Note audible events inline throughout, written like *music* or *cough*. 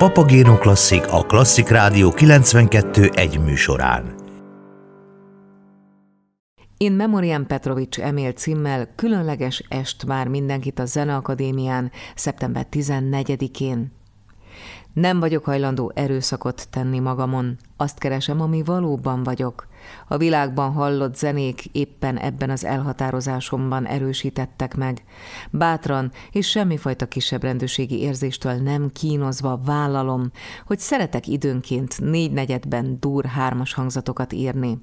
Papagéno Klasszik a Klasszik Rádió 92 egy műsorán. In Memoriam Petrovics Emil címmel különleges est vár mindenkit a Zeneakadémián szeptember 14-én. Nem vagyok hajlandó erőszakot tenni magamon, azt keresem, ami valóban vagyok. A világban hallott zenék éppen ebben az elhatározásomban erősítettek meg. Bátran és semmifajta kisebbrendűségi érzéstől nem kínozva vállalom, hogy szeretek időnként négy negyedben dur hármas hangzatokat írni.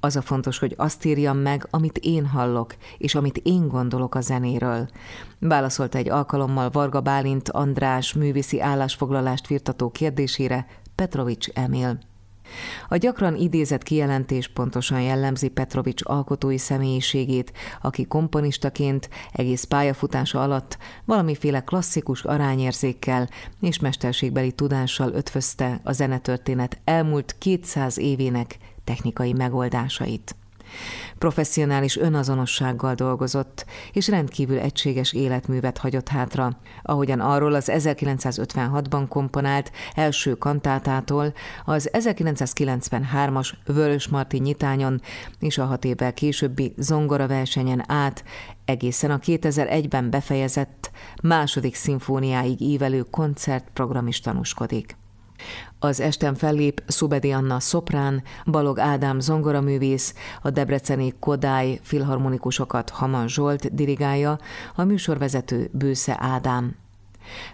Az a fontos, hogy azt írjam meg, amit én hallok, és amit én gondolok a zenéről. Válaszolta egy alkalommal Varga Bálint András művészi állásfoglalást firtató kérdésére Petrovics Emil. A gyakran idézett kijelentés pontosan jellemzi Petrovics alkotói személyiségét, aki komponistaként egész pályafutása alatt valamiféle klasszikus arányérzékkel és mesterségbeli tudással ötvözte a zenetörténet elmúlt 200 évének technikai megoldásait. Professzionális önazonossággal dolgozott, és rendkívül egységes életművet hagyott hátra, ahogyan arról az 1956-ban komponált első kantátától az 1993-as Vörös Marti nyitányon és a hat évvel későbbi zongora versenyen át egészen a 2001-ben befejezett második szimfóniáig ívelő koncertprogram is tanúskodik. Az esten fellép Szubedi Anna szoprán, Balog Ádám zongoraművész, a debreceni Kodály filharmonikusokat Haman Zsolt dirigálja, a műsorvezető Bősze Ádám.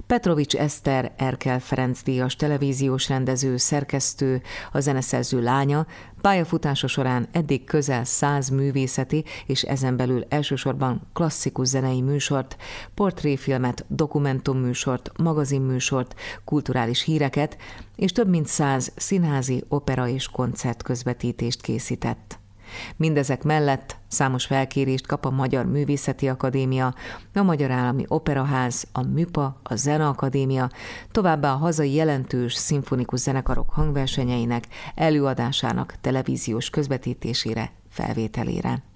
Petrovics Eszter, Erkel Ferenc díjas televíziós rendező, szerkesztő, a zeneszerző lánya, pályafutása során eddig közel száz művészeti és ezen belül elsősorban klasszikus zenei műsort, portréfilmet, dokumentumműsort, magazinműsort, kulturális híreket és több mint száz színházi, opera és koncertközvetítést készített. Mindezek mellett számos felkérést kap a Magyar Művészeti Akadémia, a Magyar Állami Operaház, a MÜPA, a Zeneakadémia, továbbá a hazai jelentős szimfonikus zenekarok hangversenyeinek, előadásának televíziós közvetítésére, felvételére.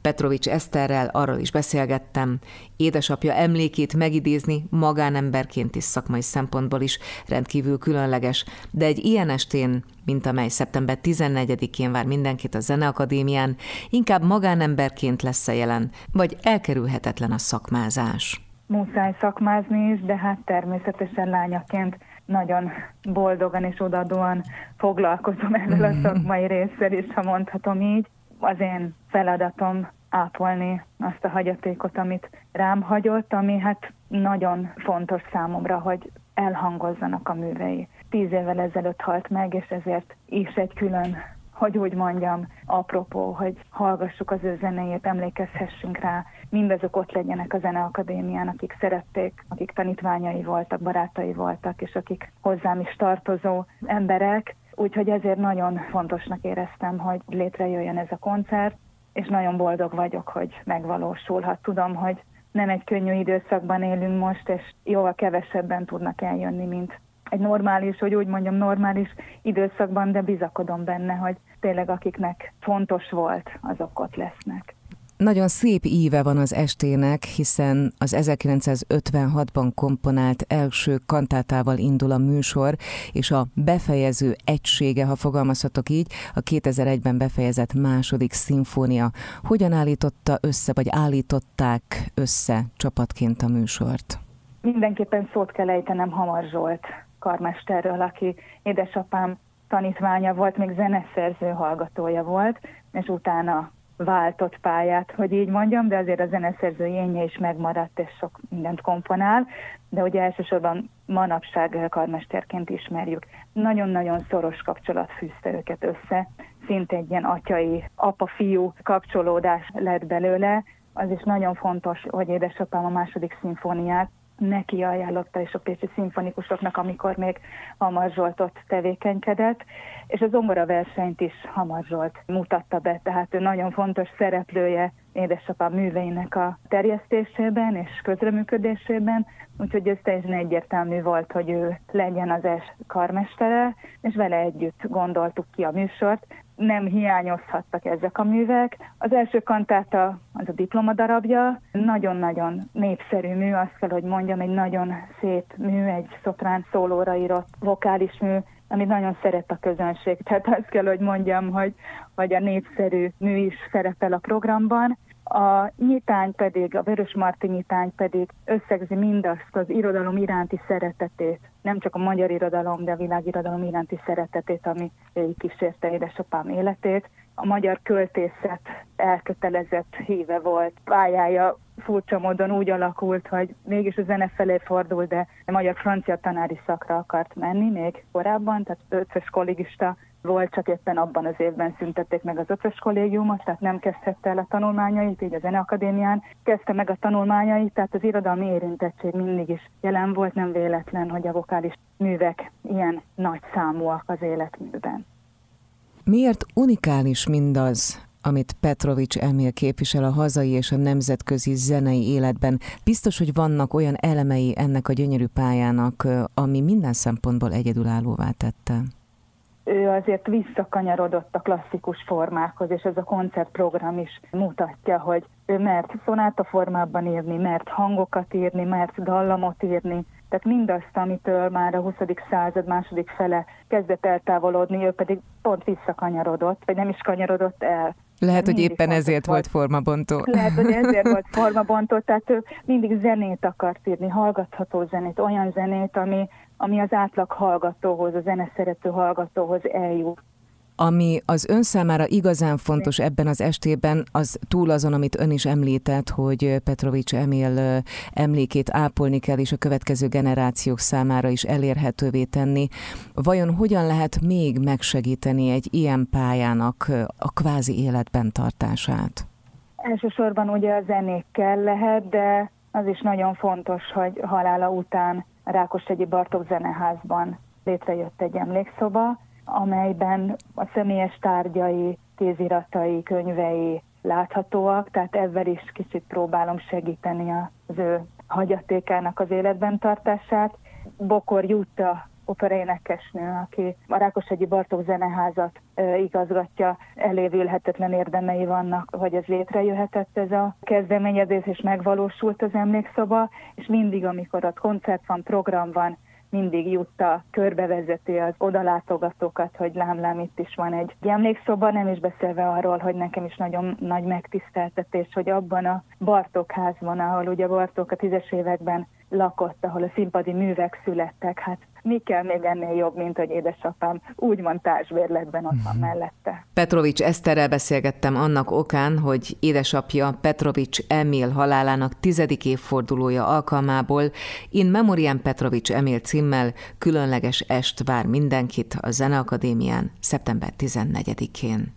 Petrovics Eszterrel arról is beszélgettem, édesapja emlékét megidézni magánemberként is szakmai szempontból is rendkívül különleges, de egy ilyen estén, mint amely szeptember 14-én vár mindenkit a Zeneakadémián, inkább magánemberként lesz -e jelen, vagy elkerülhetetlen a szakmázás. Muszáj szakmázni is, de hát természetesen lányaként nagyon boldogan és odadóan foglalkozom ezzel a mhm. szakmai résszel is, ha mondhatom így az én feladatom ápolni azt a hagyatékot, amit rám hagyott, ami hát nagyon fontos számomra, hogy elhangozzanak a művei. Tíz évvel ezelőtt halt meg, és ezért is egy külön, hogy úgy mondjam, apropó, hogy hallgassuk az ő zenéjét, emlékezhessünk rá, mindazok ott legyenek a Zeneakadémián, akik szerették, akik tanítványai voltak, barátai voltak, és akik hozzám is tartozó emberek, Úgyhogy ezért nagyon fontosnak éreztem, hogy létrejöjjön ez a koncert, és nagyon boldog vagyok, hogy megvalósulhat. Tudom, hogy nem egy könnyű időszakban élünk most, és jóval kevesebben tudnak eljönni, mint egy normális, hogy úgy mondjam, normális időszakban, de bizakodom benne, hogy tényleg akiknek fontos volt, azok ott lesznek. Nagyon szép íve van az estének, hiszen az 1956-ban komponált első kantátával indul a műsor, és a befejező egysége, ha fogalmazhatok így, a 2001-ben befejezett második szimfónia. Hogyan állította össze, vagy állították össze csapatként a műsort? Mindenképpen szót kell ejtenem Hamar Zsolt karmesterről, aki édesapám tanítványa volt, még zeneszerző hallgatója volt, és utána váltott pályát, hogy így mondjam, de azért a zeneszerző énje is megmaradt, és sok mindent komponál, de ugye elsősorban manapság karmesterként ismerjük. Nagyon-nagyon szoros kapcsolat fűzte őket össze, szinte egy ilyen atyai, apa-fiú kapcsolódás lett belőle, az is nagyon fontos, hogy édesapám a második szimfóniát neki ajánlotta, és a pécsi szimfonikusoknak, amikor még Hamar Zsolt ott tevékenykedett, és az zongora versenyt is Hamar Zsolt mutatta be, tehát ő nagyon fontos szereplője édesapám műveinek a terjesztésében és közreműködésében, úgyhogy ez teljesen egyértelmű volt, hogy ő legyen az es karmestere, és vele együtt gondoltuk ki a műsort, nem hiányozhattak ezek a művek. Az első kantáta az a diplomadarabja, nagyon-nagyon népszerű mű, azt kell, hogy mondjam, egy nagyon szép mű, egy szoprán szólóra írott vokális mű, amit nagyon szeret a közönség. Tehát azt kell, hogy mondjam, hogy, hogy a népszerű mű is szerepel a programban. A nyitány pedig, a Vörös Marti nyitány pedig összegzi mindazt az irodalom iránti szeretetét, nem csak a magyar irodalom, de a világirodalom iránti szeretetét, ami kísérte édesapám életét. A magyar költészet elkötelezett híve volt. Pályája furcsa módon úgy alakult, hogy mégis a zene felé fordul, de a magyar-francia tanári szakra akart menni még korábban, tehát ötös kollégista volt, csak éppen abban az évben szüntették meg az ötös kollégiumot, tehát nem kezdhette el a tanulmányait, így a Zeneakadémián kezdte meg a tanulmányait, tehát az irodalmi érintettség mindig is jelen volt, nem véletlen, hogy a vokális művek ilyen nagy számúak az életműben. Miért unikális mindaz, amit Petrovics Emil képvisel a hazai és a nemzetközi zenei életben. Biztos, hogy vannak olyan elemei ennek a gyönyörű pályának, ami minden szempontból egyedülállóvá tette ő azért visszakanyarodott a klasszikus formákhoz, és ez a koncertprogram is mutatja, hogy ő mert szonáta formában írni, mert hangokat írni, mert dallamot írni, tehát mindazt, amitől már a 20. század második fele kezdett eltávolodni, ő pedig pont visszakanyarodott, vagy nem is kanyarodott el. Lehet, hogy éppen ezért volt formabontó. Lehet, hogy *laughs* ezért volt formabontó, tehát ő mindig zenét akart írni, hallgatható zenét, olyan zenét, ami, ami az átlag hallgatóhoz, a zeneszerető hallgatóhoz eljut. Ami az ön számára igazán fontos ebben az estében, az túl azon, amit ön is említett, hogy Petrovics Emil emlékét ápolni kell, és a következő generációk számára is elérhetővé tenni. Vajon hogyan lehet még megsegíteni egy ilyen pályának a kvázi életben tartását? Elsősorban ugye a zenékkel lehet, de az is nagyon fontos, hogy halála után Rákoshegyi Bartók Zeneházban létrejött egy emlékszoba, amelyben a személyes tárgyai, kéziratai, könyvei láthatóak, tehát ezzel is kicsit próbálom segíteni az ő hagyatékának az életben tartását. Bokor Jutta operaénekesnő, aki a Rákosegyi Bartók Zeneházat igazgatja, elévülhetetlen érdemei vannak, hogy ez létrejöhetett ez a kezdeményezés, és megvalósult az emlékszoba, és mindig, amikor ott koncert van, program van, mindig Jutta körbevezeti az odalátogatókat, hogy lám-lám itt is van egy emlékszoba, nem is beszélve arról, hogy nekem is nagyon nagy megtiszteltetés, hogy abban a Bartók házban, ahol ugye Bartók a tízes években lakott, ahol a színpadi művek születtek, hát mi kell még ennél jobb, mint hogy édesapám úgymond társbérletben ott van mhm. mellette. Petrovics Eszterrel beszélgettem annak okán, hogy édesapja Petrovics Emil halálának tizedik évfordulója alkalmából In Memoriam Petrovics Emil címmel különleges est vár mindenkit a Zeneakadémián szeptember 14-én.